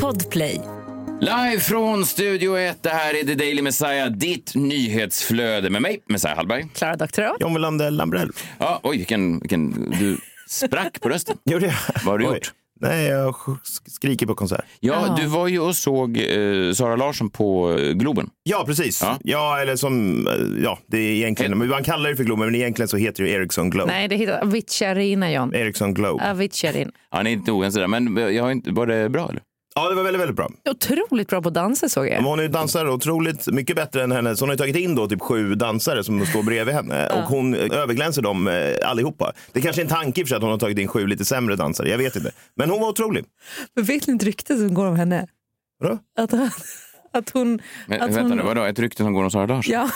Podplay. Live från Studio 1, det här är The Daily Messiah, ditt nyhetsflöde med mig, Messiah Hallberg. Klara Doktorow. John Wilander Lambrell. Ja, oj, vilken, vilken... Du sprack på rösten. Gjorde jag? Vad har du Oj. gjort? Nej, jag skriker på konsert. Ja, du var ju och såg eh, Sara Larsson på eh, Globen. Ja, precis. Ja. Ja, eller som, eh, ja, det är egentligen, men man kallar det för Globen, men egentligen så heter det Ericsson Globe. Nej, det heter Avicii Arena, John. Ericsson Globe. Avicii Arena. Ja, ni är inte oense där, men eh, jag har inte, var det bra eller? Ja, det var väldigt, väldigt bra. Otroligt bra på att dansa såg Men jag. hon är ju dansare otroligt mycket bättre än henne. Så hon har ju tagit in då typ sju dansare som står bredvid henne. Och hon överglänser dem eh, allihopa. Det är kanske är en tanke i för sig att hon har tagit in sju lite sämre dansare. Jag vet inte. Men hon var otrolig. Men vet ni ett rykte som går om henne? Vadå? Att, att hon... Men, att vänta hon, nu, vadå? Ett rykte som går om Sara Larsson? Ja,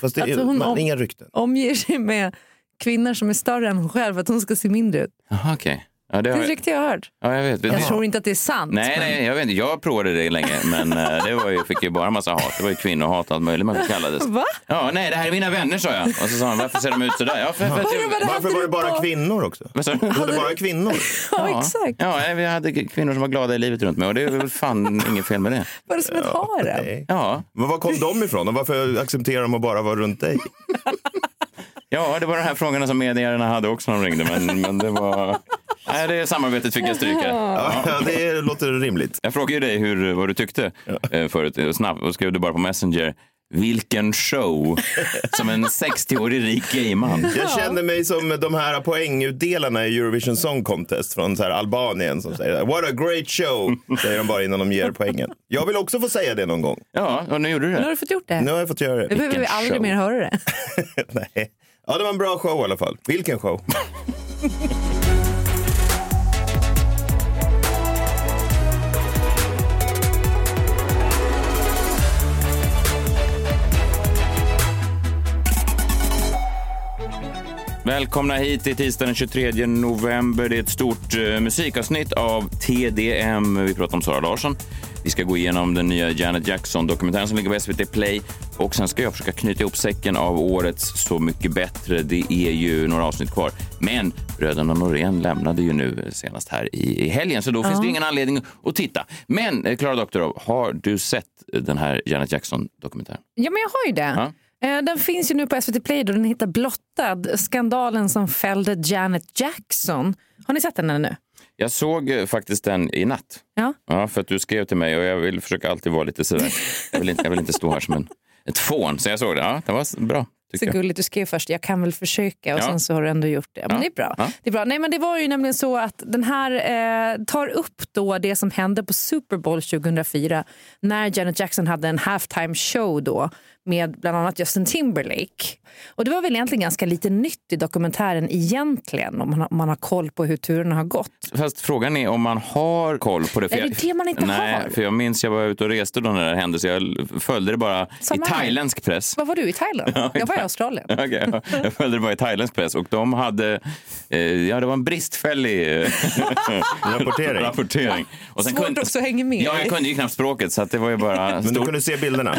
Fast det är Alltså hon man, om- inga rykten. omger sig med kvinnor som är större än hon själv för att hon ska se mindre ut. Jaha, okej. Ja, det Det har är ett jag, rykte jag hört. ja, jag vet. Jag ni? tror inte att det är sant. Nej, men- nej, jag vet inte. Jag provade det länge, men eh, det var ju, fick ju bara massa hat. Det var ju kvinnohat och allt möjligt man kallades. Va? Ja, nej, det här är mina vänner, sa jag. Och så sa han, varför ser de ut sådär? Ja, för, för, Vadå, vad för, hade Varför var det bara på? kvinnor också? Var det bara kvinnor? Ja, exakt. Ja, vi hade kvinnor som var glada i livet runt mig och det är väl fan inget fel med det. Var det som ett harem? Ja, Men var kom de ifrån? Och varför accepterar de att bara vara runt dig? ja det var de här frågorna som medierna hade också när de ringde, men, men det var... Nej, det samarbetet fick jag stryka. Ja, det låter rimligt. Jag frågade ju dig hur, vad du tyckte eh, förut, snabbt, och skrev du bara på Messenger. Vilken show! Som en 60-årig rik gayman. Jag känner mig som de här poängutdelarna i Eurovision Song Contest från så här Albanien som säger What a great show, säger de bara innan de ger poängen. Jag vill också få säga det någon gång. Ja, och nu gjorde du Nu har det. du fått gjort det. Nu har jag fått göra Nu det. behöver vi aldrig show. mer höra det. Nej. Ja, det var en bra show i alla fall. Vilken show? Välkomna hit till tisdag den 23 november. Det är ett stort eh, musikavsnitt av TDM. Vi pratar om Sara Larsson. Vi ska gå igenom den nya Janet Jackson-dokumentären som ligger på SVT Play. Och sen ska jag försöka knyta ihop säcken av årets Så mycket bättre. Det är ju några avsnitt kvar. Men bröderna Norén lämnade ju nu senast här i, i helgen, så då finns det ingen anledning att titta. Men eh, Klara Doktorov, har du sett den här Janet Jackson-dokumentären? Ja, men jag har ju det. Ja. Eh, Den finns ju nu på SVT Play och den heter Blottad. Skandalen som fällde Janet Jackson. Har ni sett den ännu? Jag såg eh, faktiskt den i natt. Ja. Ja, för att du skrev till mig och jag vill försöka alltid vara lite sådär. Jag vill inte, jag vill inte stå här som en, ett fån. Så jag såg det. Ja, det var bra. Så jag. gulligt, du skrev först jag kan väl försöka och Ja. sen så har du ändå gjort det. Men Ja. det är bra. Ja. Det är bra. Nej, men det var ju nämligen så att den här eh, tar upp då det som hände på Super Bowl 2004 när Janet Jackson hade en halftime show då med bland annat Justin Timberlake. Och det var väl egentligen ganska lite nytt i dokumentären egentligen om man har, om man har koll på hur turerna har gått. Fast frågan är om man har koll på det. Är det jag, det man inte nej, har? för jag minns jag var ute och reste då när det hände så jag följde det bara Samma i thailändsk press. Vad var du i Thailand? jag var i Australien. Okej, ja. jag följde det bara i thailändsk press och de hade, eh, ja det var en bristfällig eh, Rapportering. rapportering. Och sen Svårt också att hänga med. Ja, jag kunde ju knappt språket så att det var ju bara Men du kunde se bilderna.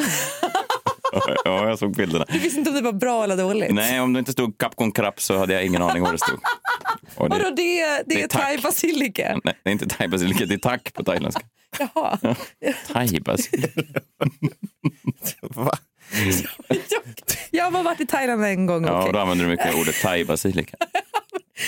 Ja, jag såg bilderna. Du visste inte om det var bra eller dåligt. Nej, om det inte stod Capcom Crap så hade jag ingen aning vad det stod. Och det, Vadå, det, det, det är thai basilika? nej, det är inte thai basilika, det är tack på thailändska. Jaha. Thai basilika. Va? Jag, jag har bara varit i Thailand en gång. Ja, okej. och då använder du mycket ordet thai basilika.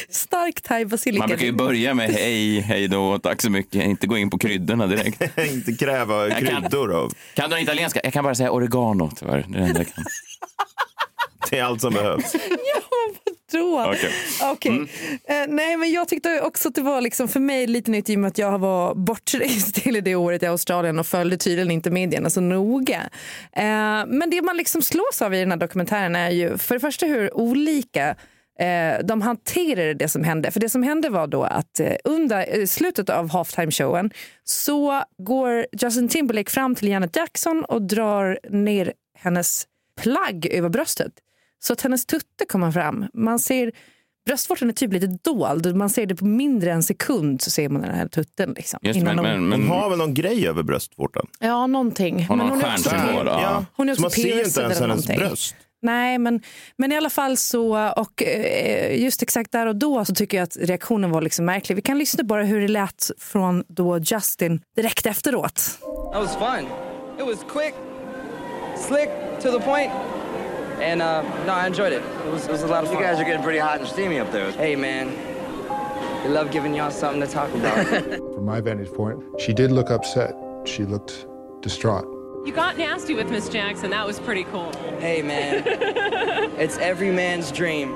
Stark thai basilika. Man brukar ju börja med hej, hej då, tack så mycket, inte gå in på kryddorna direkt. Inte kräva kan- kryddor av. Kan du italienska? Jag kan bara säga oregano tyvärr. Det är det enda jag kan. Det är allt som behövs. Då. Okej. Okej. Eh, nej, men jag tyckte också att det var liksom för mig lite nytt i och med att jag var bortrest till det året i Australien och följde tydligen inte medierna så noga. Eh, men det man liksom slås av i den här dokumentären är ju för det första hur olika eh, de hanterade det som hände. För det som hände var då att eh, under eh, slutet av halftime-showen så går Justin Timberlake fram till Janet Jackson och drar ner hennes plagg över bröstet. Så att hennes tutte kommer fram. Man ser Bröstvårtan är typ lite dold. Man ser det på mindre än en sekund så ser man den här tutten. Liksom, Just, innan men, de- men, men, Hon har väl någon grej över bröstvårtan? Ja, någonting. Har någon hon är också- stjärnsymbol, ja. Hon är Så också man ser ju inte ens hennes någonting. bröst. Nej, men, men i alla fall så, och eh, just exakt där och då så tycker jag att reaktionen var liksom märklig. Vi kan lyssna bara hur det lät från då Justin direkt efteråt. That was fun. It was quick, slick, to the point, and uh, no, I enjoyed it. It was, it was a lot of fun. You guys are getting pretty hot and steamy up there. Hey, man, we love giving y'all something to talk about. From my vantage point, she did look upset. She looked distraught. You got nasty with Miss Jackson. That was pretty cool. hey, man, it's every man's dream.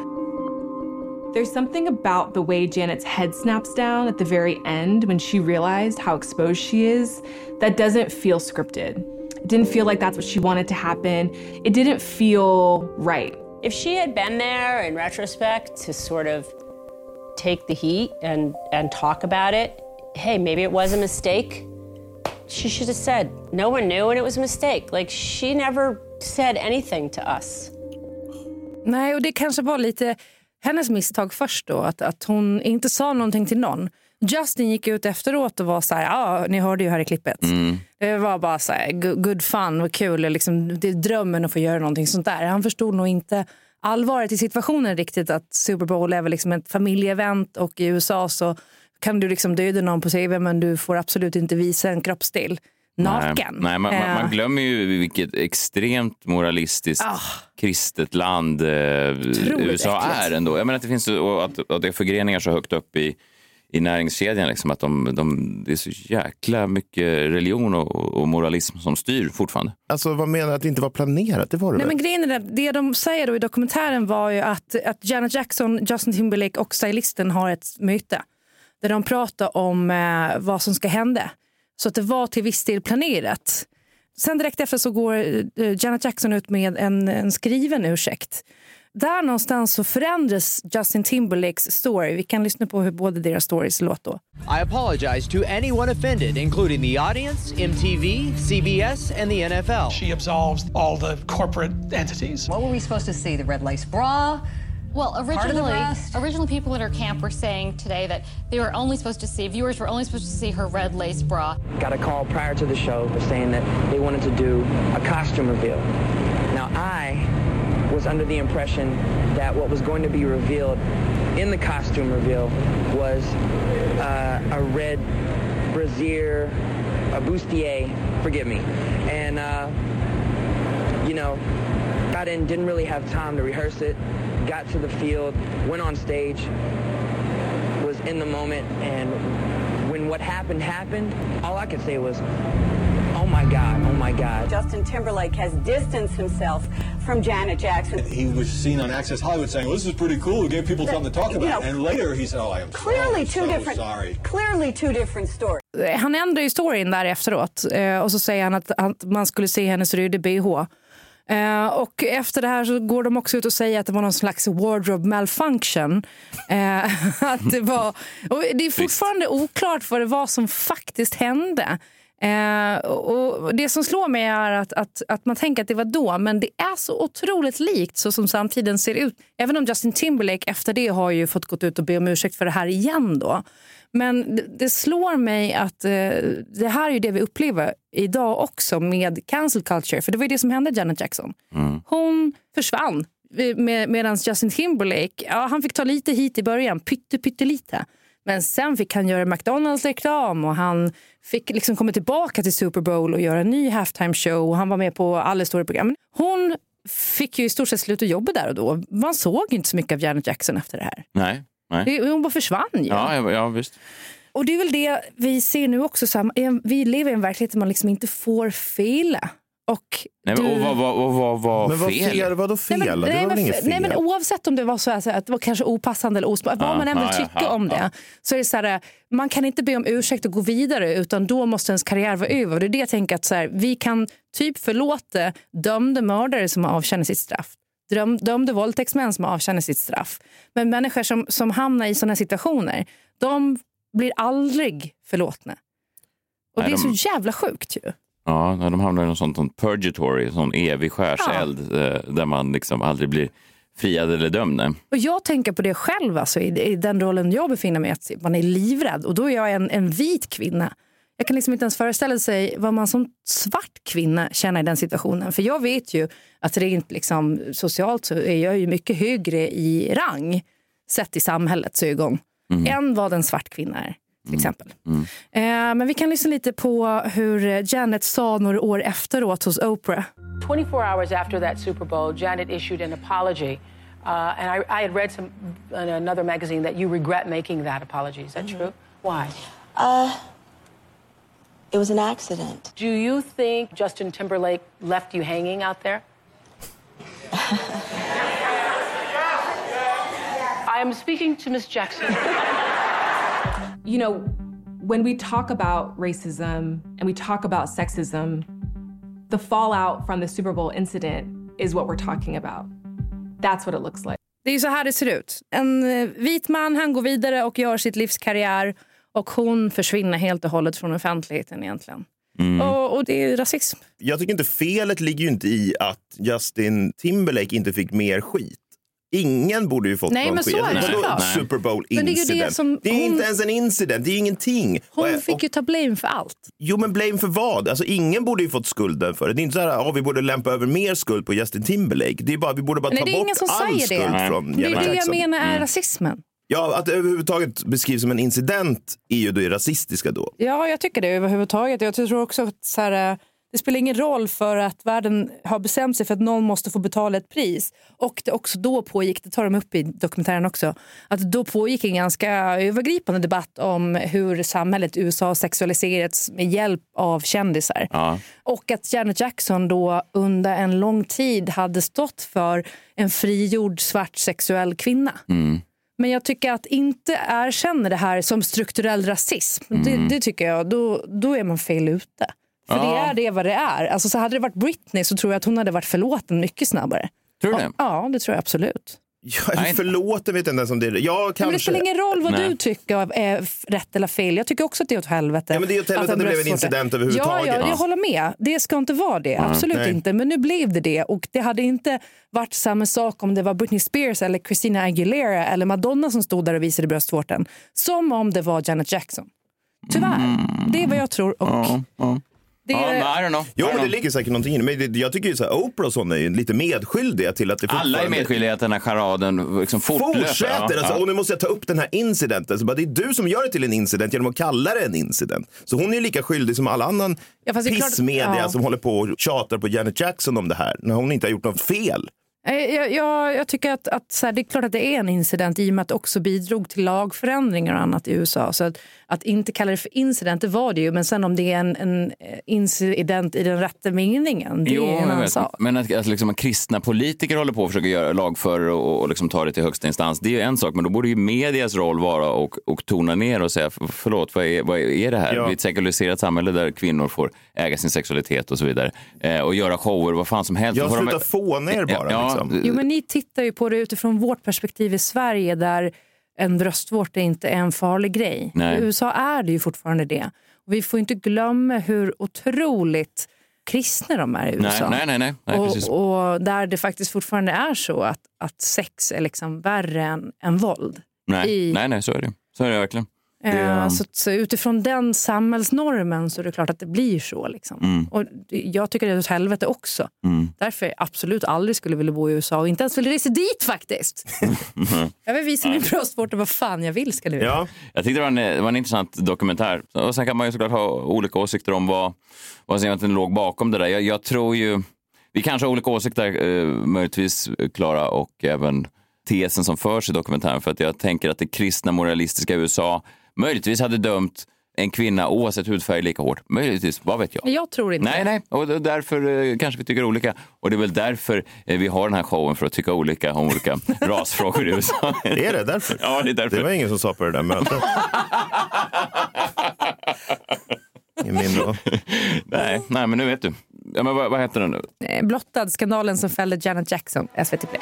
There's something about the way Janet's head snaps down at the very end when she realized how exposed she is that doesn't feel scripted. It didn't feel like that's what she wanted to happen. It didn't feel right. If she had been there in retrospect to sort of take the heat and, and talk about it, hey, maybe it was a mistake. She should have said, no one knew and it was a mistake. Like, she never said anything to us. Nej, och det kanske var lite hennes misstag först då, att, att hon inte sa någonting till någon. Justin gick ut efteråt och var så här, ja, ni hörde ju här i klippet. Det var bara så här, good, good fun, vad kul, liksom, det är drömmen att få göra någonting sånt där. Han förstod nog inte allvaret i situationen riktigt, att Super Bowl är väl liksom ett familjeevent och i USA så kan du liksom döda någon på tv men du får absolut inte visa en kroppsdel naken. Nej, nej man, man, man Eh, glömmer ju vilket extremt moralistiskt Ah. kristet land eh, USA är ändå. Jag menar att det finns och att, att det är förgreningar så högt upp i, i näringskedjan. Liksom, att de, de, det är så jäkla mycket religion och, och moralism som styr fortfarande. Alltså vad menar du att det inte var planerat? Det var det Nej, väl? men grejen är det, det de säger då i dokumentären var ju att, att Janet Jackson, Justin Timberlake och stylisten har ett möte där de pratar om eh, vad som ska hända. Så att det var till viss del planerat. Sen direkt efter så går eh, Janet Jackson ut med en, en skriven ursäkt. Där någonstans så förändras Justin Timberlakes story. Vi kan lyssna på hur båda deras stories låter då. I apologize to anyone offended, including the audience, MTV, CBS, and the NFL. She absolves all the corporate entities. What were we supposed to see? The red lace bra? Well, of the originally, originally people at her camp were saying today that they were only supposed to see viewers were only supposed to see her red lace bra. Got a call prior to the show for saying that they wanted to do a costume reveal. Now, I was under the impression that what was going to be revealed in the costume reveal was uh, a red brassiere, a bustier, forgive me. And, uh, you know, got in, didn't really have time to rehearse it, got to the field, went on stage, was in the moment, and when what happened happened, all I could say was, oh my God, oh my God. Justin Timberlake has distanced himself from Janet Jackson. He was seen on Access Hollywood saying, well, this is pretty cool. It gave people something to talk You about. know, and later he said, oh, I am Clearly so, two so different, sorry. clearly two different stories. Han ändrar ju storyn där efteråt eh, och så säger han att, att man skulle se hennes röda bh. Eh, och efter det här så går de också ut och säger att det var någon slags wardrobe malfunction. Eh, att det, var, och det är fortfarande oklart vad det var som faktiskt hände. Eh, och det som slår mig är att, att, att man tänker att det var då, men det är så otroligt likt så som samtiden ser ut. Även om Justin Timberlake efter det har ju fått gått ut och be om ursäkt för det här igen då. Men det, det slår mig att eh, det här är det vi upplever idag också med cancel culture. För det var ju det som hände Janet Jackson. Hon försvann. Med, Medan Justin Timberlake, ja, han fick ta lite hit i början, pytte, pyttelite. Men sen fick han göra McDonalds-reklam och han fick liksom komma tillbaka till Super Bowl och göra en ny halftime show. Och han var med på alla stora program. Hon fick ju i stort sett sluta jobba där och då. Man såg inte så mycket av Janet Jackson efter det här. Nej, nej. Hon bara försvann ju. Ja, ja, ja visst. Och det är väl det vi ser nu också. Så här, vi lever i en verklighet där man liksom inte får fela. Och Nej, men, du- och vad var vad, vad, vad Men vad fel? fel? Vadå fel? Nej, men, det nej, var men, väl inget fel? nej, men oavsett om det var så, här, så här, att det var kanske opassande eller osmart, vad Ja, man än vill ja, tycka ja, om det, så är det så här, man kan inte be om ursäkt och gå vidare utan då måste ens karriär vara över. Och Det är det jag tänker att så här, vi kan typ förlåta dömda mördare som avtjänar sitt straff. Döm, dömda våldtäktsmän som avtjänar sitt straff. Men människor som, som hamnar i sådana situationer, de blir aldrig förlåtna. Och Nej, det är de- så jävla sjukt ju. Ja, de hamnar i någon sån, sån purgatory, sån evig skärseld eh, där man liksom aldrig blir friad eller dömd. Och jag tänker på det själv, alltså, i, i den rollen jag befinner mig i, man är livrädd. Och då är jag en, en vit kvinna. Jag kan liksom inte ens föreställa sig vad man som svart kvinna känner i den situationen. För jag vet ju att rent liksom, socialt så är jag ju mycket högre i rang sett i samhällets ögon än vad en svart kvinna är. Till exempel. Eh, men vi kan lyssna lite på hur Janet sa några år efteråt hos Oprah. 24 hours after that Super Bowl, Janet issued an apology. Uh, and I, I had read some in another magazine that you regret making that apology. Is that true? Why? Uh, it was an accident. Do you think Justin Timberlake left you hanging out there? I am speaking to Miss Jackson. You know, when we talk about racism and we talk about sexism, the fallout from the Super Bowl incident is what we're talking about. That's what it looks like. Det är så här det ser ut. En eh, vit man han går vidare och gör sitt livs karriär och hon försvinner helt och hållet från offentligheten egentligen. Och, och det är rasism. Jag tycker inte felet ligger ju inte i att Justin Timberlake inte fick mer skit. Ingen borde ju fått Nej, någon men så är det Vadå såklart. Super Bowl Men det är ju det incident. som det är hon- inte ens en incident, det är ingenting. Hon Och- fick ju ta blame för allt. Jo, men blame för vad? Alltså, ingen borde ju fått skulden för det. Det är inte så här att vi borde lämpa över mer skuld på Justin Timberlake. Det är bara, vi borde bara Nej, ta det är ingen bort som all säger skuld det. från Det är det jag Jackson. menar är Mm. rasismen. Ja, att det överhuvudtaget beskrivs som en incident är ju det rasistiska då. Ja, jag tycker det överhuvudtaget. Jag tror också att så här, eh, det spelar ingen roll för att världen har bestämt sig för att någon måste få betala ett pris. Och det också då pågick, det tar de upp i dokumentären också, att då pågick en ganska övergripande debatt om hur samhället i USA sexualiserats med hjälp av kändisar. Ja. Och att Janet Jackson då under en lång tid hade stått för en frigjord svart sexuell kvinna. Mm. Men jag tycker att inte erkänna det här som strukturell rasism, det, det tycker jag, då, då är man fel ute. För det Ja. är det vad det är. Alltså, så hade det varit Britney så tror jag att hon hade varit förlåten mycket snabbare. Tror du ja, det? Ja, det tror jag absolut. Ja, förlåten vet jag inte ens om det är. Ja, kanske. Men det spelar ingen roll vad Nej. du tycker är f- rätt eller fel. Jag tycker också att det är åt helvete. Ja, men det är åt helvete att det blev en incident överhuvudtaget. Ja, ja, Ja. jag håller med. Det ska inte vara det. Absolut nej. inte. Men nu blev det det. Och det hade inte varit samma sak om det var Britney Spears eller Christina Aguilera eller Madonna som stod där och visade bröstvårtan. Som om det var Janet Jackson. Tyvärr. Det är vad jag tror. Och Ja, ja. Det Ja, är... men I don't know. I Jo, don't men det know. ligger säkert någonting i det. Men det, jag tycker ju så här, Oprah och sådana är ju lite medskyldiga till att det Alla är fortfarande- medskyldiga att den här charaden liksom fortlöper. Fortsätter! Ja, Alltså, ja. Och nu måste jag ta upp den här incidenten. Så bara, det är du som gör det till en incident genom att kalla det en incident. Så hon är ju lika skyldig som alla annan Ja, fast det är klart- pissmedia ja. som håller på och tjatar på Janet Jackson om det här. När hon inte har gjort något fel. Jag, jag, jag tycker att, att så här, det är klart att det är en incident i och med att det också bidrog till lagförändringar och annat i USA. Så att, att inte kalla det för incident, det var det ju. Men sen om det är en, en eh, incident i den rätta meningen, det Jo, är en annan sak. Men att, att liksom, kristna politiker håller på och försöker göra lagför och, och liksom ta det till högsta instans, det är ju en sak. Men då borde ju medias roll vara och, och tona ner och säga, "För- förlåt, vad är, vad är det här? Ja. Vi är ett sekulariserat samhälle där kvinnor får äga sin sexualitet och så vidare. Eh, och göra shower, vad fan som helst. De- slutar fåna er bara. Ja, liksom. Jo, men ni tittar ju på det utifrån vårt perspektiv i Sverige där en bröstvårta inte är en farlig grej. Nej. I USA är det ju fortfarande det. Och vi får inte glömma hur otroligt kristna de är i USA. nej, nej, nej, nej och, och där det faktiskt fortfarande är så att, att sex är liksom värre än, än våld. Nej, i- nej, nej, så är det. Så är det verkligen. Det, Eh, så, så utifrån den samhällsnormen så är det klart att det blir så. Liksom. Mm. Och jag tycker det är åt helvete också. Mm. Därför jag absolut aldrig skulle vilja bo i USA och inte ens vill resa dit faktiskt. jag vill visa min bröstvårta vad fan jag vill ska du Ja. Jag tyckte det var, en, det var en intressant dokumentär. Och sen kan man ju såklart ha olika åsikter om vad, vad som egentligen låg bakom det där. Jag, jag tror ju, vi kanske har olika åsikter, eh, möjligtvis Klara och även tesen som förs i dokumentären. För att jag tänker att det kristna moralistiska USA möjligtvis hade dömt en kvinna oavsett hudfärg lika hårt. Möjligtvis, vad vet jag? Jag tror inte Nej, nej, och därför eh, kanske vi tycker olika. Och det är väl därför eh, vi har den här showen, för att tycka olika om olika rasfrågor i USA. Är det därför? Ja, det är därför. Det var ingen som sa på det där mötet. Nej, nej, men nu vet du. Ja, men vad, vad heter den nu? Eh, Blottad skandalen som fällde Janet Jackson, SVT Play.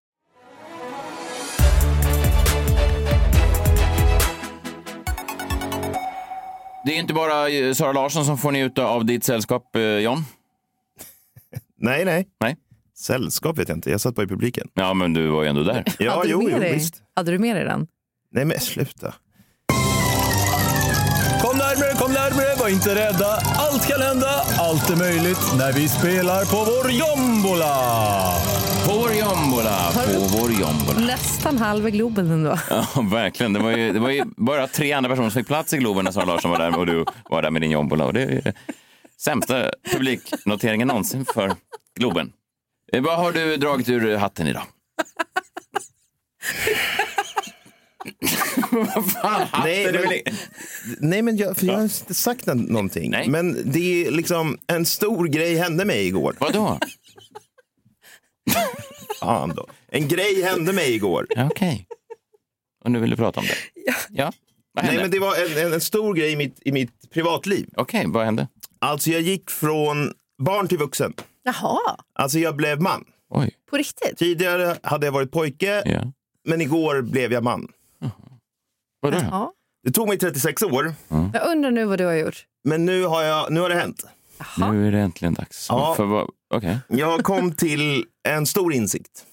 Det är inte bara eh, Sara Larsson som får njuta av ditt sällskap, eh, John. Nej, nej. Nej. Sällskap vet jag inte. Jag satt bara i publiken. Ja, men du var ju ändå där. Ja, Hade du jo, med jo, visst. Hade du med dig den? Nej, men sluta. Kom närmare, kom närmare, var inte rädda. Allt kan hända, allt är möjligt när vi spelar på vår jombola. Jombola. Nästan halva Globen ändå. Ja, verkligen. Det var, ju, det var ju bara tre andra personer som fick plats i Globen när Sara Larsson var där och du var där med din jombola. Och det är ju sämsta publiknoteringen någonsin för Globen. Eh, Vad har du dragit ur hatten idag? Vad fan, hatten Nej, men, nej, men jag, för jag har inte sagt någonting. Men det är liksom en stor grej hände mig igår. Vadå? Fan då. En grej hände mig igår. Ja, Okej. Och nu vill du prata om det? Ja. Vad Nej, hände? men det var en, en, en stor grej i mitt, i mitt privatliv. Okej, vad hände? Alltså jag gick från barn till vuxen. Jaha, Alltså jag blev man. Oj. på riktigt? Tidigare hade jag varit pojke, Ja. men igår blev jag man. Vadå? Ja. Det tog mig 36 år, Jag undrar nu vad du har gjort. men nu har, jag, nu har det hänt. Nu är det äntligen dags. Ja. För vad? Okej. Jag kom till en stor insikt.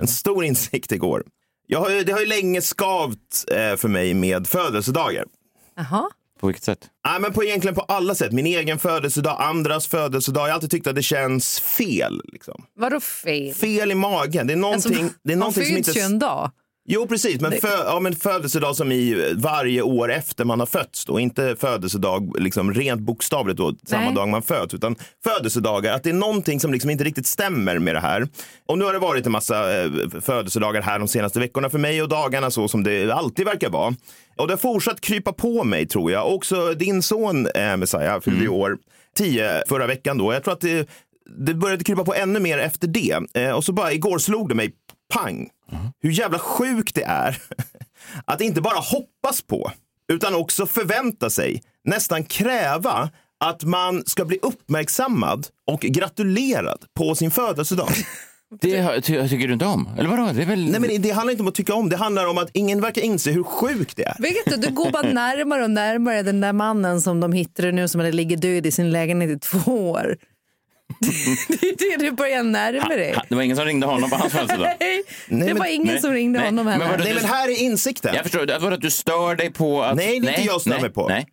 En stor insikt igår. Jag har, det har ju länge skavt eh, för mig med födelsedagar. Jaha. På vilket sätt? Nej, men på egentligen på alla sätt. Min egen födelsedag, andras födelsedag. Jag har alltid tyckt att det känns fel. Liksom. Vadå fel? Fel i magen. Det är någonting, Alltså, det är man någonting som föds inte... ju en dag. Jo, precis. Men, fö, ja, men födelsedag som i varje år efter man har fötts. Då. Inte födelsedag liksom rent bokstavligt då, samma Nej. dag man föds. Utan födelsedagar. Att det är någonting som liksom inte riktigt stämmer med det här. Och nu har det varit en massa eh, födelsedagar här de senaste veckorna för mig och dagarna så som det alltid verkar vara. Och det har fortsatt krypa på mig tror jag. Också din son eh, Messiah fyllde i år 10 förra veckan då. Jag tror att det, det började krypa på ännu mer efter det. Eh, och så bara igår slog det mig pang hur jävla sjukt det är att inte bara hoppas på utan också förvänta sig, nästan kräva att man ska bli uppmärksammad och gratulerad på sin födelsedag. Det har- ty, tycker du inte om? Eller vadå? Det är väl... Nej, men det- det handlar inte om att tycka om, det handlar om att ingen verkar inse hur sjukt det är. Vet du, du går bara närmare och närmare den där mannen som de hittade nu som hade ligger död i sin lägenhet i två år. Det är det du börjar närma dig. Ha, Det var ingen som ringde honom på hans födelsedag? Nej, Nej, det var men- ingen nej, som ringde nej. honom Men heller. vadå, Nej, men här är insikten. Jag förstår. Det var att du stör dig på att... Nej, det är inte jag stör mig på. Nej.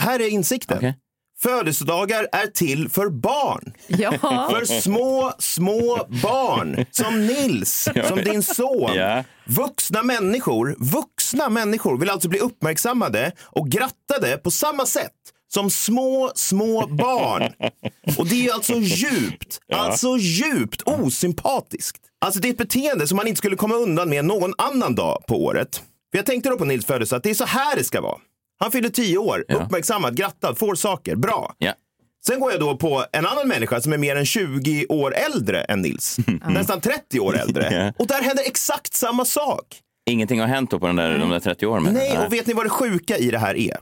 Här är insikten. Okej. Födelsedagar är till för barn. Ja. För små, små barn. Som Nils, som din son. Ja. Vuxna människor, vuxna människor vill alltså bli uppmärksammade och grattade på samma sätt som små, små barn. Och det är alltså djupt, alltså djupt osympatiskt. Alltså det är ett beteende som man inte skulle komma undan med någon annan dag på året. För jag tänkte då på Nils födelsedag, att det är så här det ska vara. Han fyller tio år, uppmärksammad, grattad, får saker, bra. Ja. Sen går jag då på en annan människa som är mer än 20 år äldre än Nils. Nästan 30 år äldre. Ja. Och där händer exakt samma sak. Ingenting har hänt då på den där, de där 30 åren? Nej, och vet ni vad det sjuka i det här är?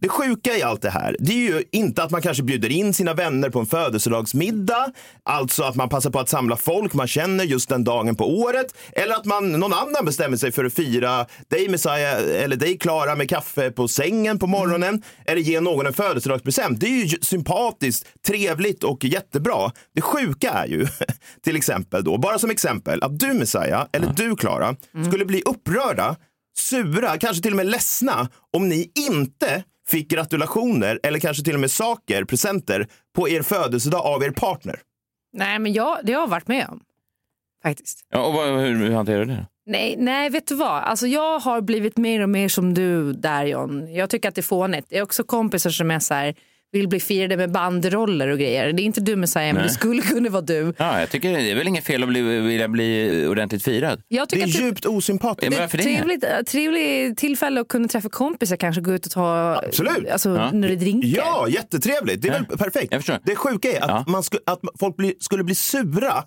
Det sjuka i allt det här, det är ju inte att man kanske bjuder in sina vänner på en födelsedagsmiddag, alltså att man passar på att samla folk man känner just den dagen på året, eller att man, någon annan bestämmer sig för att fira dig Messiah eller dig Klara med kaffe på sängen på morgonen, eller ge någon en födelsedagspresent. Det är ju sympatiskt, trevligt och jättebra. Det sjuka är ju, till exempel då, bara som exempel, att du Messiah, eller du Klara, skulle bli upprörda sura, kanske till och med ledsna om ni inte fick gratulationer eller kanske till och med saker, presenter på er födelsedag av er partner. Nej, men jag, det har jag varit med om. Faktiskt. Ja, och vad, hur, hur hanterar du det? Nej, nej, vet du vad? Alltså, jag har blivit mer och mer som du där John. Jag tycker att det är fånigt. Det är också kompisar som är så här, vill bli firade med banderoller och grejer. Det är inte du Messiah, men det skulle kunna vara du. Ja, jag tycker det är väl inget fel att bli, vilja bli ordentligt firad. Jag tycker att det- djupt osympatiskt. Ja, det? Trevligt, trevligt tillfälle att kunna träffa kompisar, kanske gå ut och ta Absolut. Alltså, Ja. när det drinkar. Ja, jättetrevligt. Det är väl perfekt. Det sjuka är att, man sku, att folk bli, skulle bli sura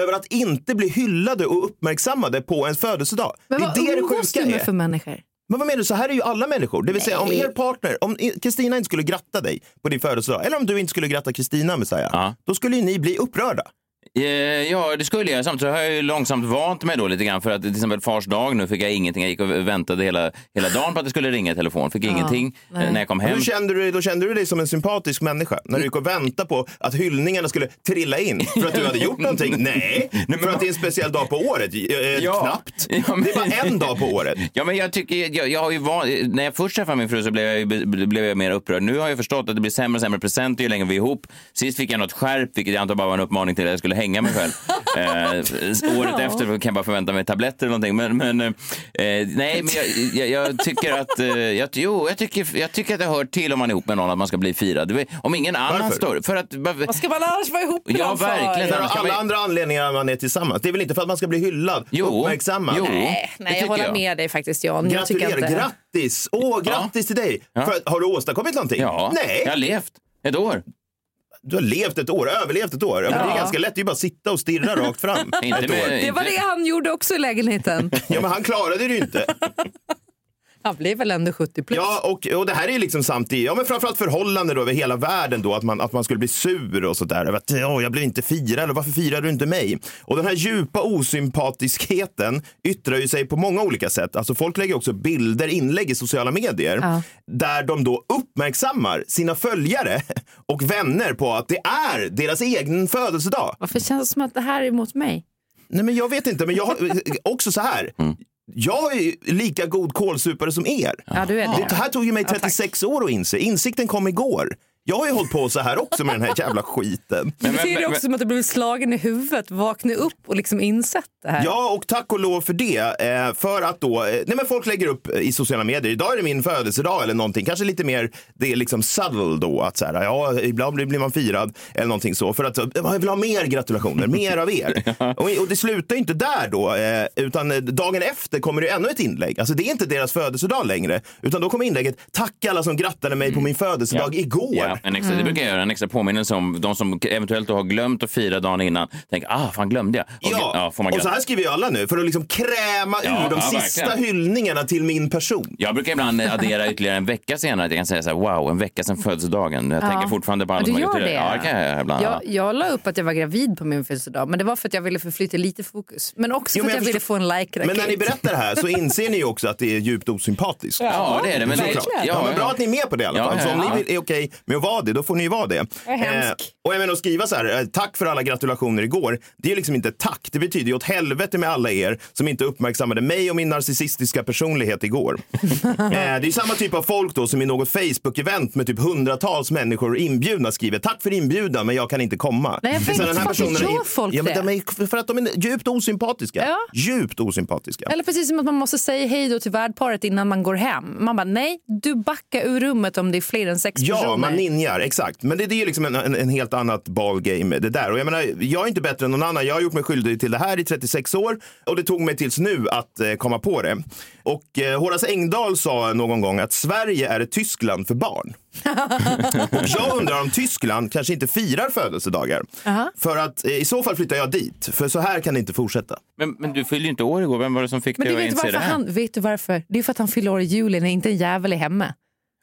över att inte bli hyllade och uppmärksammade på ens födelsedag. Men det vad är det det umgås sjuka du med är. för människor? Men vad menar du? Så här är ju alla människor. Det vill säga om Nej. er partner, om Kristina inte skulle gratta dig på din födelsedag, eller om du inte skulle gratta Kristina Messiah, då skulle ju ni bli upprörda. Eh, Ja, det skulle jag. Samtidigt har jag ju långsamt vant mig då lite grann för att till exempel fars dag nu fick jag ingenting. Jag gick och väntade hela, hela dagen på att det skulle ringa i telefon. Fick Ja, ingenting nej. eh, när jag kom hem. Hur kände du, då kände du dig som en sympatisk människa när du gick och väntade på att hyllningarna skulle trilla in för att du hade gjort någonting? Nej, för att det är en speciell dag på året. Eh, Knappt. Det är bara en dag på året. Ja, men jag tycker, jag, jag har ju van, när jag först träffade min fru så blev jag, ju- blev jag mer upprörd. Nu har jag förstått att det blir sämre och sämre presenter ju längre vi är ihop. Sist fick jag något skärp, vilket jag antar bara var en uppmaning till att jag skulle hänga mig själv. eh, året efter kan jag bara förvänta mig tabletter eller någonting. Men, men, eh, nej, men jag, jag, jag tycker att, eh, jag, jo, jag tycker, jag tycker att det hör till om man är ihop med någon att man ska bli firad. Om ingen annan Varför? står... För att, Vad ska man annars vara ihop med Ja, verkligen. För alla man- andra anledningar man är tillsammans. Det är väl inte för att man ska bli hyllad, uppmärksammad? Nej, nej jag håller med dig faktiskt Jan. Jag tycker Gratulerar, inte... grattis! Åh, grattis till dig! Ja. För, har du åstadkommit någonting? Ja, Nej. jag har levt ett år. Du har levt ett år, överlevt ett år. Ja. Men det är ganska lätt, det är ju bara att sitta och stirra rakt fram. Med-. Det var det han gjorde också i lägenheten. Ja, men han klarade det ju inte. Han blev väl ändå 70 plus. Ja, och, och det här är ju liksom samt i, ja men framförallt förhållanden då över hela världen då, att man, att man skulle bli sur och sådär. Över att, ja, jag blev inte firad, eller varför firar du inte mig? Och den här djupa osympatiskheten yttrar ju sig på många olika sätt. Alltså folk lägger också bilder, inlägg i sociala medier, Ja. där de då uppmärksammar sina följare och vänner på att det är deras egen födelsedag. Varför känns det som att det här är mot mig? Nej, men jag vet inte, men jag har också så här. Jag är lika god kålsupare som er. Ja, du är det. Det här tog ju mig Ja, tack. 36 år att inse. Insikten kom igår. Jag har ju hållit på så här också med den här jävla skiten. Det betyder det också som att du blivit slagen i huvudet, vakna upp och liksom insett det här. Ja, och tack och lov för det. Eh, för att då, eh, nej men folk lägger upp i sociala medier, idag är det min födelsedag eller någonting. Kanske lite mer, det är liksom subtle då, att så här, ja, ibland blir man firad eller någonting så. För att eh, jag vill ha mer gratulationer, mer av er. och, och det slutar ju inte där då, eh, utan eh, dagen efter kommer det ännu ett inlägg. Alltså det är inte deras födelsedag längre, utan då kommer inlägget, tack alla som grattade mig på min födelsedag igår. Ja, en extra, Det brukar jag göra, en extra påminnelse om de som eventuellt har glömt att fira dagen innan. Tänk, ah, fan glömde jag? Och, Ja, får man och så här skriver ju alla nu för att liksom kräma Ja, ur de ja, sista verkligen. hyllningarna till min person. Jag brukar ibland addera ytterligare en vecka senare. Att jag kan säga så här, wow, en vecka sedan födelsedagen. Jag Ja. tänker fortfarande på alla Ja, som du har gör det? Ja, kan jag ibland. Jag, jag la upp att jag var gravid på min födelsedag, men det var för att jag ville förflytta lite fokus. Men också Jo, för men att jag, jag ville få en like Men när ni berättar det här så inser ni ju också att det är djupt osympatiskt. Ja, det är det, men det- Såklart. ja, ja, men ja. bra att ni är med på det i alla Ja, fall. Så ja, om ja. ni är okej med att vara det, då får ni vara det. Jag hemsk. och jag menar att skriva så här, eh, tack för alla gratulationer igår. Det är liksom inte tack. Det betyder ju åt helvete med alla er som inte uppmärksammade mig och min narcissistiska personlighet igår. eh, det är samma typ av folk då som i något Facebook-event med typ hundratals människor inbjudna skriver tack för inbjudan men jag kan inte komma. Nej, jag vet här, inte, varför gör folk ja, men det? de är, För att de är djupt osympatiska. Ja. Djupt osympatiska. Eller precis som att man måste säga hej då till värdparet innan man går hem. Man bara, nej, du backar ur rummet om det är fler än sex Ja, personer. man ninjar, exakt. Men det, det är ju liksom en, en, en helt annat ballgame det där. Och jag menar, jag är inte bättre än någon annan. Jag har gjort mig skyldig till det här i 36 år och det tog mig tills nu att eh, komma på det. Och eh, Horace Engdahl sa någon gång att Sverige är ett Tyskland för barn. och jag undrar om Tyskland kanske inte firar födelsedagar. För att eh, i så fall flyttar jag dit. För så här kan det inte fortsätta. Men, men du fyllde ju inte år igår. Vem var det som fick Men dig att inse det här? han, vet du varför? Det är för att han fyller år i juli när inte en jävel är hemma.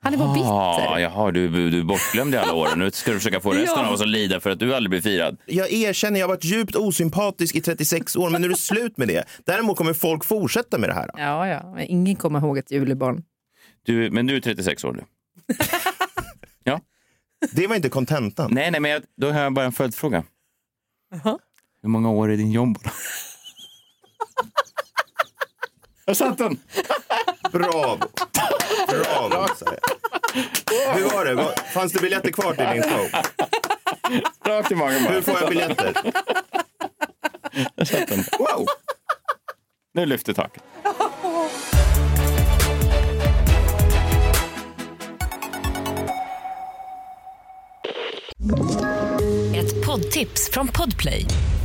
Han är bara bitter. Ah, jaha, du, du är bortglömd i alla år. Nu ska du försöka få resten Ja. av oss att lida för att du aldrig blir firad. Jag erkänner, jag har varit djupt osympatisk i 36 år, men nu är det slut med det. Däremot kommer folk fortsätta med det här. Ja, ja. Men ingen kommer ihåg ett julibarn. Du, men du är 36 år nu. ja. Det var inte kontentan. Nej, nej, men jag, då har jag bara en följdfråga. Hur många år är din jobb? Där satt den! Bravo! Bravo. Hur var det? Fanns det biljetter kvar till din show? Rakt i magen bara. Hur får jag biljetter? Där satt den. Wow! Nu lyfter taket. Ett poddtips från Podplay.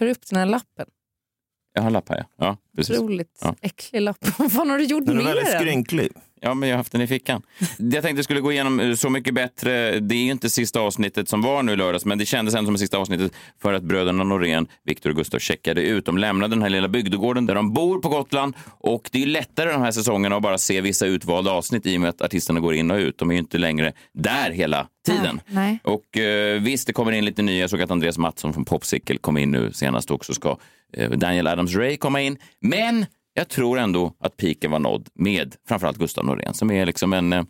Tar upp den här lappen. Jag har en lapp här, ja. ja precis. Otroligt Ja. äcklig lapp. Vad fan har du gjort Den är med väldigt den? skrynklig. Ja, men jag har haft den i fickan. Jag tänkte skulle gå igenom eh, Så mycket bättre. Det är ju inte sista avsnittet som var nu i lördags, men det kändes ändå som det sista avsnittet för att bröderna Norén, Viktor och Gustav, checkade ut. De lämnade den här lilla bygdegården där de bor på Gotland och det är lättare de här säsongerna att bara se vissa utvalda avsnitt i och med att artisterna går in och ut. De är ju inte längre där hela tiden. Nej. Och eh, visst, det kommer in lite nya. Jag såg att Andreas Mattsson från Popsicle kom in nu senast också. Ska Daniel Adams-Ray komma in. Men jag tror ändå att piken var nådd med framförallt Gustav Norén som är liksom en, eh,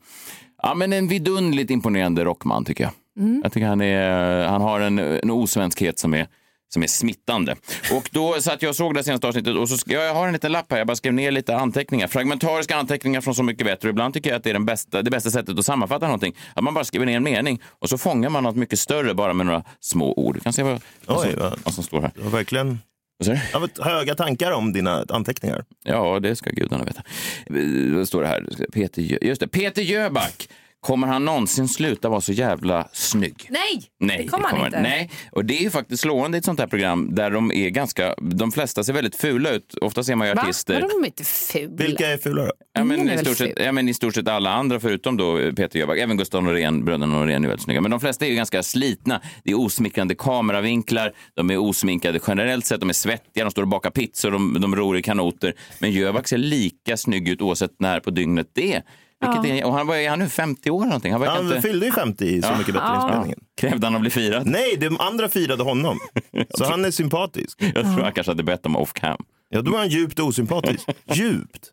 ja, men en vidunderligt imponerande rockman tycker jag. Mm. Jag tycker han, är, han har en, en osvenskhet som är som är smittande. Och då satt jag och såg det senaste avsnittet och så ska, jag har en liten lapp här, jag bara skrev ner lite anteckningar. Fragmentariska anteckningar från Så mycket bättre. Ibland tycker jag att det är den bästa, det bästa sättet att sammanfatta någonting. Att man bara skriver ner en mening och så fångar man något mycket större bara med några små ord. Du kan se vad, vad, Oj, som, vad- vad som står här. Du har verkligen Vad? Jag har höga tankar om dina anteckningar. Ja, det ska gudarna veta. Eh, Vad står det här? Peter, Jö- just det. Peter Jöback. Kommer han någonsin sluta vara så jävla snygg? Nej, Nej, det kommer han inte. Nej, och det är ju faktiskt slående i ett sånt här program där de är ganska, de flesta ser väldigt fula ut. Ofta ser man ju Va? artister. Vadå, de är inte fula? Vilka är fula då? Ja men, i stort sett, ful? ja men i stort sett alla andra förutom då Peter Jöback. Även Gustav Norén, bröderna Norén är väldigt snygga. Men de flesta är ju ganska slitna. Det är osmickrande kameravinklar, de är osminkade generellt sett, de är svettiga, de står och bakar pizzor, de, de ror i kanoter. Men Jöback ser lika snygg ut oavsett när på dygnet det är. Vilket är och han, vad är han nu, 50 år någonting? Han Han inte... fyllde ju 50 i Så Ja. mycket bättre Ja. inspelningen. Krävde han att bli firad? Nej, de andra firade honom. Så han är sympatisk. Jag tror han kanske hade bett om off cam. Ja, då var han djupt osympatisk. djupt.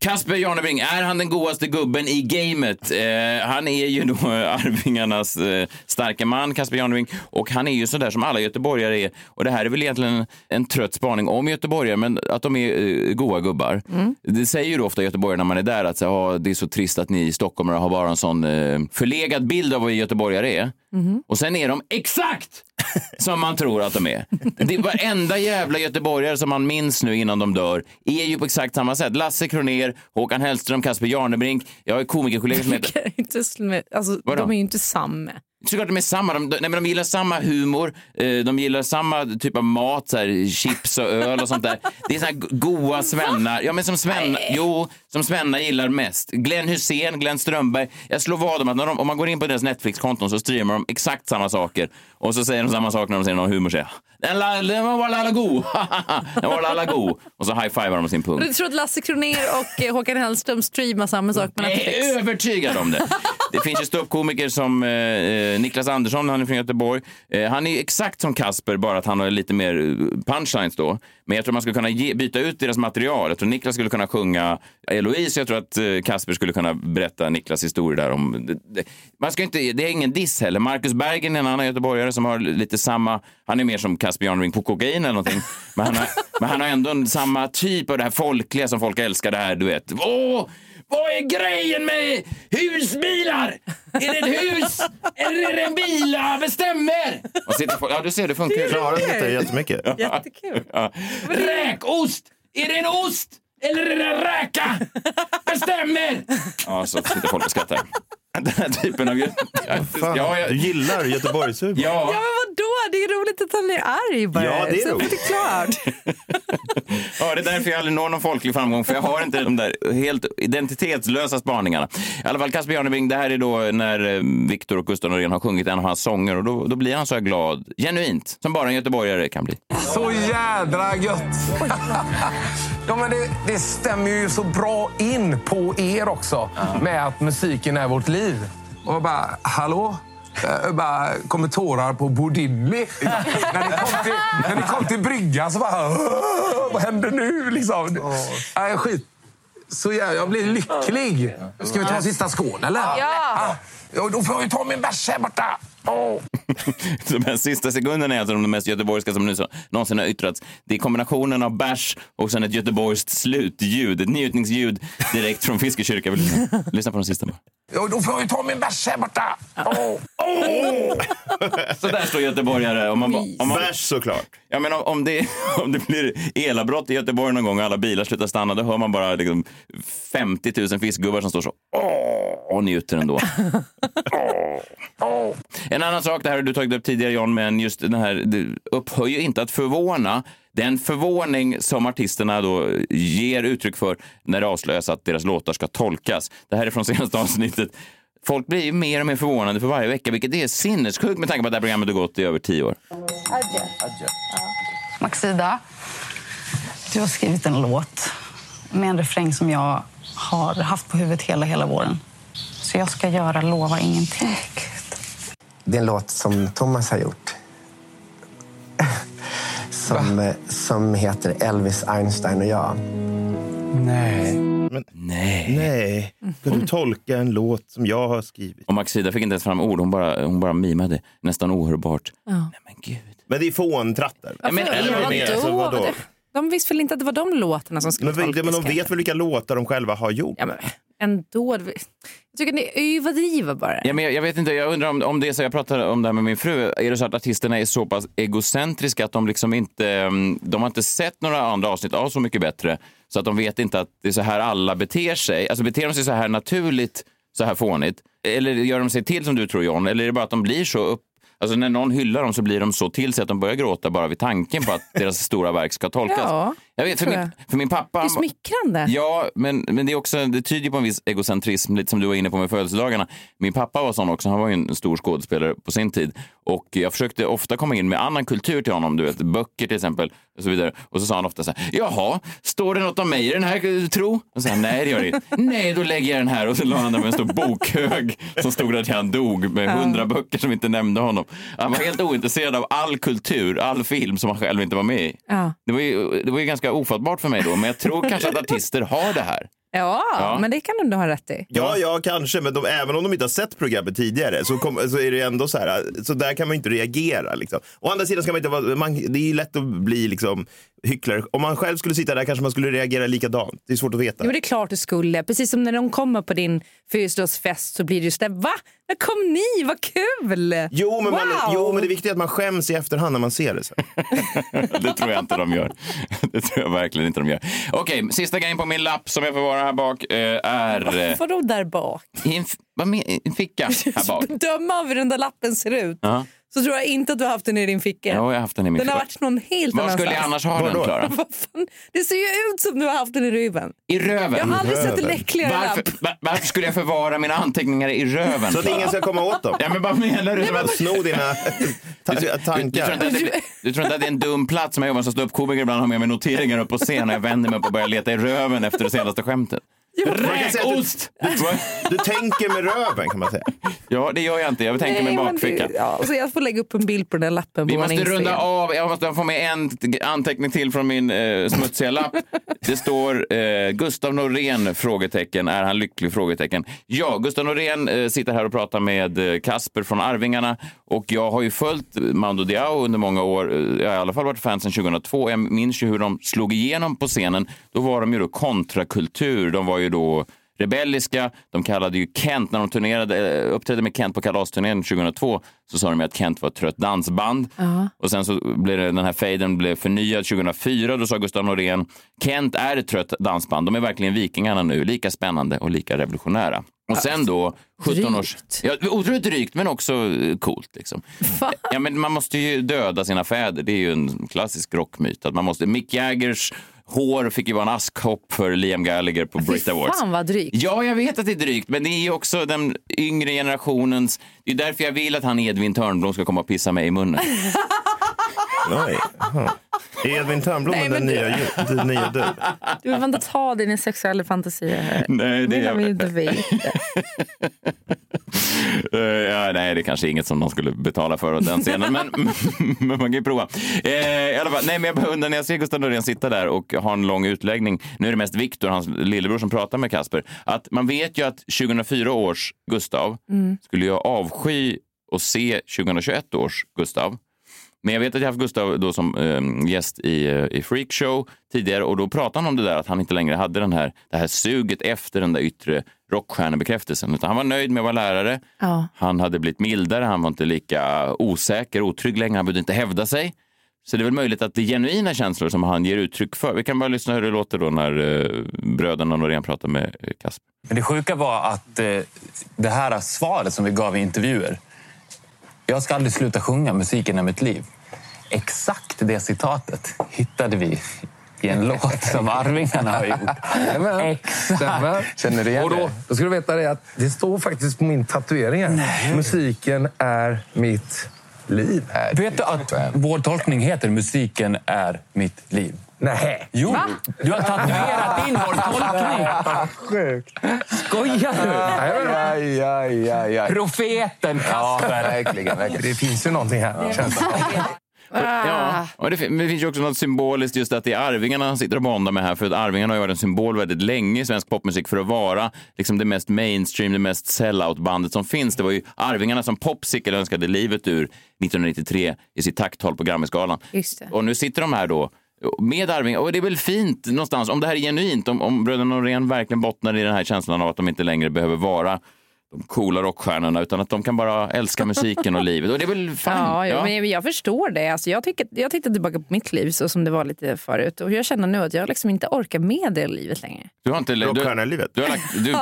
Kasper Janebring, är han den godaste gubben i gamet? Eh, han är ju då Arvingarnas eh, starka man, Kasper Janebring, och han är ju sådär som alla göteborgare är. Och det här är väl egentligen en trött spaning om göteborgare, men att de är eh, goa gubbar. Det säger ju då ofta göteborgare när man är där att så, ah, det är så trist att ni stockholmare har bara en sån eh, förlegad bild av vad göteborgare är. Och sen är de exakt som man tror att de är. Det är varenda jävla göteborgare som man minns nu innan de dör är ju på exakt samma sätt. Lasse Kroner, Håkan Hellström, Kasper Jarnebrink. Jag har komikerkollegor som heter... Inte med- alltså, Vadå? de är ju inte samma. Såklart de är samma. De, nej, men de gillar samma humor, eh, de gillar samma typ av mat, så här, chips och öl och sånt där. Det är såna här goa svennar. Ja, men som Svenna, jo, som Svenna gillar mest. Glenn Hussein, Glenn Strömberg. Jag slår vad om att när de, om man går in på deras Netflix-konton så streamar de exakt samma saker. Och så säger de samma sak när de säger någon humor. Säger, den, la- den var alla god. den var alla god. Och så high-fivar de sin punkt. Du tror att Lasse Kroner och eh, Håkan Hellström streamar samma sak på Netflix? Jag är övertygad om det. Det finns ju ståuppkomiker som eh, Niklas Andersson, han är från Göteborg. Eh, han är exakt som Kasper, bara att han har lite mer eh, punchlines då. Men jag tror man skulle kunna ge, byta ut deras material. Jag tror Niklas skulle kunna sjunga Eloise, jag tror att eh, Kasper skulle kunna berätta Niklas historia där om... Det, det, man ska inte, det är ingen diss heller. Marcus Bergen är en annan göteborgare som har lite samma... Han är mer som Kasper Janring på kokain eller någonting. Men han har, men han har ändå en, samma typ av det här folkliga som folk älskar. Det här, du vet. Åh! Vad är grejen med husbilar? Är det ett hus eller är det en bil? Bestämmer! Sitter folk- Ja, du ser, det funkar ju. Klarar detta jättemycket. Jättekul. Ja. Räkost! Är det en ost eller är det en räka? Bestämmer! Ja, så sitter folk och skrattar. Den här typen av... Ja, ja, jag- Du gillar Göteborgshumor. ja. Ja, men vadå? Det är roligt att han är arg bara. Ja, det är Så roligt. det klart. Ja, det är därför jag aldrig når någon folklig framgång, för jag har inte de där helt identitetslösa spaningarna. I alla fall Casper Janebring, det här är då när eh, Viktor och Gustav Norén har sjungit en av hans sånger och då, då blir han så här glad, genuint, som bara en göteborgare kan bli. Så jädra gött! ja, men det, det stämmer ju så bra in på er också med att musiken är vårt liv. Och jag bara, hallå? Eh, bara kommer tårar på Bodilli. när, ni kom till, när ni kom till bryggan så bara... "Åh, Vad händer nu? Liksom. Nej, skit. Så jag, jag blir lycklig. Ska vi ta en sista skål, eller? Ja. Ja, då får jag ta min bärs här borta. De här sista sekunderna är alltså de mest göteborgska som nu så, någonsin har yttrats. Det är kombinationen av bärs och sen ett göteborgskt slutljud, ett njutningsljud direkt från Fiskekyrka. Lyssna, på de sista. bara. Ja, då får jag ta min bärs här borta. Oh. Så där står göteborgare. Om man, om man, Bärs såklart. Ja, men om, om, det, om det blir elavbrott i Göteborg någon gång och alla bilar slutar stanna, då hör man bara liksom 50 000 fiskgubbar som står så åh, och njuter ändå. En annan sak, det här har du tagit upp tidigare John, men just den här, det ju inte att förvåna. Den förvåning som artisterna då ger uttryck för när det avslöjas att deras låtar ska tolkas. Det här är från senaste avsnittet. Folk blir ju mer och mer förvånade för varje vecka, vilket är sinnessjukt med tanke på att det här programmet har gått i över tio år. Adjö. Maxida, du har skrivit en låt med en refräng som jag har haft på huvudet hela, hela våren. Så jag ska göra Lova ingenting. Det är en låt som Thomas har gjort. Som, eh, som heter Elvis, Einstein och jag. Nej. Men, nej. Nej. Ska du tolka en låt som jag har skrivit? Och Maxida fick inte ens fram ord, hon bara, hon bara mimade. Nästan ohörbart. Ja. Men det är fåntrattar. Ja, men, Eller vadå? mer, alltså, vadå? De visste väl inte att det var de låtarna som skulle Men, tolkas? men de kanske? vet väl vilka låtar de själva har gjort? Ja, men ändå. Jag tycker ni överdriver bara. Ja, men jag, jag vet inte, jag undrar om, om det är så, jag pratade om det här med min fru, är det så att artisterna är så pass egocentriska att de liksom inte, mm, de har inte sett några andra avsnitt av Så mycket bättre, så att de vet inte att det är så här alla beter sig. Alltså beter de sig så här naturligt, så här fånigt? Eller gör de sig till som du tror John? Eller är det bara att de blir så upp Alltså när någon hyllar dem så blir de så till sig att de börjar gråta bara vid tanken på att deras stora verk ska tolkas. Ja, jag vet, för min, jag. för min pappa... Det är smickrande. Ja, men, men det, är också, det tyder på en viss egocentrism, lite som du var inne på med födelsedagarna. Min pappa var sån också, han var ju en stor skådespelare på sin tid. Och jag försökte ofta komma in med annan kultur till honom, du vet, böcker till exempel. Och så vidare. Och så sa han ofta så här, jaha, står det något om mig i den här eh, tro? Och så han, nej det gör det inte. Nej, då lägger jag den här. Och så la han där med en stor bokhög som stod där till han dog med hundra böcker som inte nämnde honom. Han var helt ointresserad av all kultur, all film som han själv inte var med i. Det var ju, det var ju ganska ofattbart för mig då, men jag tror kanske att artister har det här. Ja, Ja. men det kan du ha rätt i. Ja, ja, kanske. Men de, även om de inte har sett programmet tidigare så, kom, så är det ändå så här. Så där kan man inte reagera. Liksom. Å andra sidan ska man inte vara, man, det är ju lätt att bli liksom, hycklare. Om man själv skulle sitta där kanske man skulle reagera likadant. Det är svårt att veta. Jo, det är klart du skulle. Precis som när de kommer på din födelsedagsfest så blir det just det. Va? När kom ni? Vad kul! Jo men, wow. man, jo, men det viktiga är att man skäms i efterhand när man ser det. Så. Det tror jag inte de gör. Det tror jag verkligen inte de gör. Okej, sista grejen på min lapp som jag förvarar här bak eh, är... eh, Vadå där bak? I en, vad men, i en ficka här bak. Döma av hur den där lappen ser ut Ja. Så tror jag inte att du har haft den i din ficka. Ja, jag har haft den i min den har varit någon helt Var annanstans. skulle jag annars ha den? Klara? Vad fan? Det ser ju ut som du har haft den i röven. I röven? Jag har aldrig sett en äckligare Varför, lapp. va- varför skulle jag förvara mina anteckningar i röven? så att ingen ska komma åt dem. Ja, men vad menar du? Som att, Sno dina ta- du, du, tror tankar. inte att det, du tror inte att det är en dum plats som jag jobbar som ståuppkomiker ibland har med mig noteringar upp på scen och jag vänder mig på och börjar leta i röven efter det senaste skämtet. Räkost! Du, du tänker med röven kan man säga. Ja, det gör jag inte. Jag tänker med men bakfickan. det- Ja, så jag får lägga upp en bild på den där lappen Vi måste Instagram. runda av. Jag måste få med en anteckning till från min eh, smutsiga lapp. Det står eh, Gustav Norén? Frågetecken. Är han lycklig? Frågetecken. Ja, Gustav Norén eh, sitter här och pratar med eh, Kasper från Arvingarna. Och jag har ju följt Mando Diao under många år. Eh, Jag har i alla fall varit fan sedan 2002. Jag minns ju hur de slog igenom på scenen. Då var de ju då kontrakultur. De var ju då rebelliska. De kallade ju Kent, när de turnerade, eh, uppträdde med Kent på kalasturnén 2002, så sa de att Kent var ett trött dansband. Ja. Och sen så blev det, den här fejden blev förnyad 2004. Då sa Gustav Norén, Kent är ett trött dansband. De är verkligen vikingarna nu, lika spännande och lika revolutionära. Och sen då, 17 års... Ja, otroligt drygt, men också eh, coolt. Liksom. Ja, men man måste ju döda sina fäder. Det är ju en klassisk rockmyt. Att man måste... Mick Jaggers hår fick ju vara en askkopp för Liam Gallagher på Brit Awards. Fan vad drygt. Ja, jag vet att det är drygt, men det är ju också den yngre generationens... Det är därför jag vill att han Edvin Törnblom ska komma och pissa mig i munnen. Nej. Är Edvin Törnblom Nej, den nya, den nya du? Du vill inte ta dina sexuella fantasier här. Nej, det vill är vi inte veta. Eh, ja, nej, det är kanske inget som de skulle betala för den scenen, men, men man kan ju prova. Eh, i alla fall, nej, men jag bara undrar när jag ser Gustav Norén sitta där och ha en lång utläggning. Nu är det mest Viktor, hans lillebror, som pratar med Kasper. Att man vet ju att 2004 års Gustav Mm. skulle jag avsky att se 2021 års Gustav. Men jag vet att jag haft Gustav då som eh, gäst i, eh, i Freakshow tidigare och då pratade han om det där att han inte längre hade den här, det här suget efter den där yttre rockstjärnebekräftelsen. Utan han var nöjd med att vara lärare. Ja. Han hade blivit mildare, han var inte lika osäker, otrygg längre, han behövde inte hävda sig. Så det är väl möjligt att det är genuina känslor som han ger uttryck för. Vi kan bara lyssna hur det låter då när eh, bröderna Norén pratar med eh, Kasper. Men det sjuka var att eh, det här svaret som vi gav i intervjuer. Jag ska aldrig sluta sjunga, musiken är mitt liv. Exakt det citatet hittade vi i en låt som Arvingarna har gjort. Exakt. Känner du igen Och då, det? då ska du veta det att det står faktiskt på min tatuering här. Musiken är mitt liv. Vet du att vår tolkning heter Musiken är mitt liv? Nej. Jo, du har tatuerat in vår tolkning. Sjukt. Skojar du? Aj, aj, aj, aj. Profeten Ja, Kasper. verkligen, verkligen. Det finns ju någonting här. Ja, och det, fin- men det finns ju också något symboliskt just att det är Arvingarna han sitter och bondar med här. För att Arvingarna har ju varit en symbol väldigt länge i svensk popmusik för att vara liksom det mest mainstream, det mest sellout-bandet som finns. Det var ju Arvingarna som Popsicle önskade livet ur 1993 i sitt tacktal på det. Och nu sitter de här då med Arvingarna, Och det är väl fint någonstans, om det här är genuint, om, om bröderna Norén verkligen bottnar i den här känslan av att de inte längre behöver vara de coola rockstjärnorna utan att de kan bara älska musiken och livet. Och det är väl fine. Ja, ja. Men jag förstår det. Alltså, jag, tycker, jag tittar tillbaka på mitt liv så som det var lite förut och jag känner nu att jag liksom inte orkar med det livet längre. Du har inte... Du, Rockstjärnelivet? du har lagt... Du,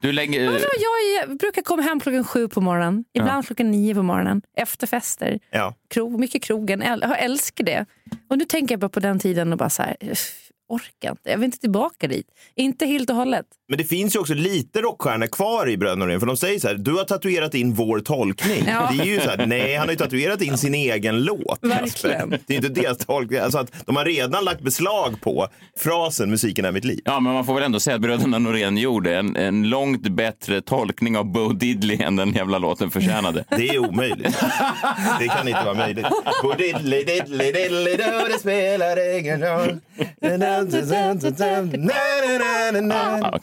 du lägger... Men vadå, jag, jag brukar komma hem klockan sju på morgonen, ibland klockan nio på morgonen, efter fester. Ja. Krog, mycket krogen, jag älskar det. Och nu tänker jag bara på den tiden och bara så här, "Uff, orkar inte, jag vill inte tillbaka dit. Inte helt och hållet. Men det finns ju också lite rockstjärnor kvar i Bröderna Norén. För de säger så här, du har tatuerat in vår tolkning. Ja. Det är ju så här, nej han har ju tatuerat in sin egen låt. Verkligen. Det är inte deras tolkning. Alltså att de har redan lagt beslag på frasen musiken är mitt liv. Ja, men man får väl ändå säga att bröderna Norén gjorde en, en långt bättre tolkning av Bo Diddley än den jävla låten förtjänade. Det är omöjligt. Det kan inte vara möjligt. Bo diddly diddly diddly do, det spelar ingen roll. Ja.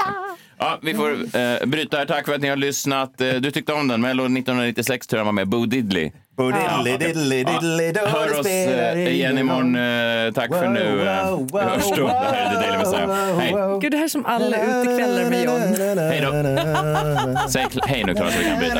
Ja, vi får eh, bryta här. Tack för att ni har lyssnat. Eh, du tyckte om den. Mello 1996 tror jag var med. Bo Diddley. Do, Hör oss eh, igen imorgon. Eh, tack för nu. Eh, vi hörs då. Det här är The Daily Messiah. Hej. Gud, det här är som alla utekvällar med John. Hej då. Säg hej nu Klara så vi kan bryta.